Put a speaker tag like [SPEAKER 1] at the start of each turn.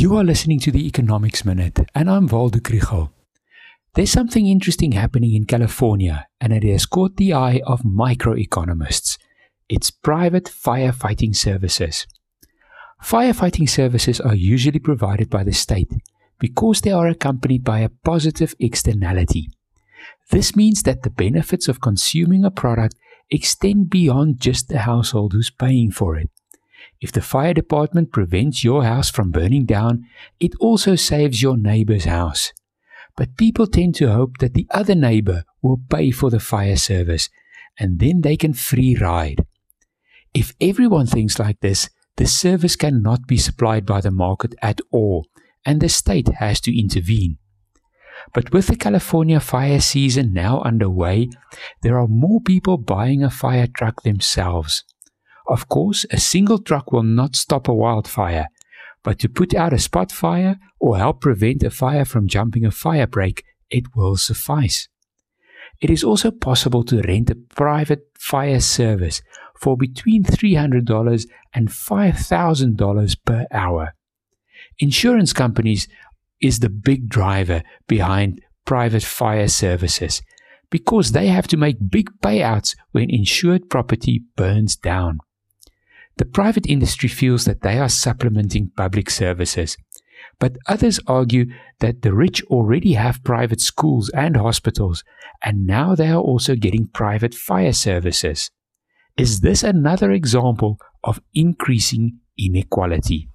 [SPEAKER 1] You are listening to the Economics Minute, and I'm Waldo Krugell. There's something interesting happening in California, and it has caught the eye of microeconomists. It's private firefighting services. Firefighting services are usually provided by the state because they are accompanied by a positive externality. This means that the benefits of consuming a product extend beyond just the household who's paying for it. If the fire department prevents your house from burning down, it also saves your neighbor's house. But people tend to hope that the other neighbor will pay for the fire service and then they can free ride. If everyone thinks like this, the service cannot be supplied by the market at all and the state has to intervene. But with the California fire season now underway, there are more people buying a fire truck themselves. Of course, a single truck will not stop a wildfire, but to put out a spot fire or help prevent a fire from jumping a fire break, it will suffice. It is also possible to rent a private fire service for between $300 and $5,000 per hour. Insurance companies is the big driver behind private fire services because they have to make big payouts when insured property burns down. The private industry feels that they are supplementing public services, but others argue that the rich already have private schools and hospitals, and now they are also getting private fire services. Is this another example of increasing inequality?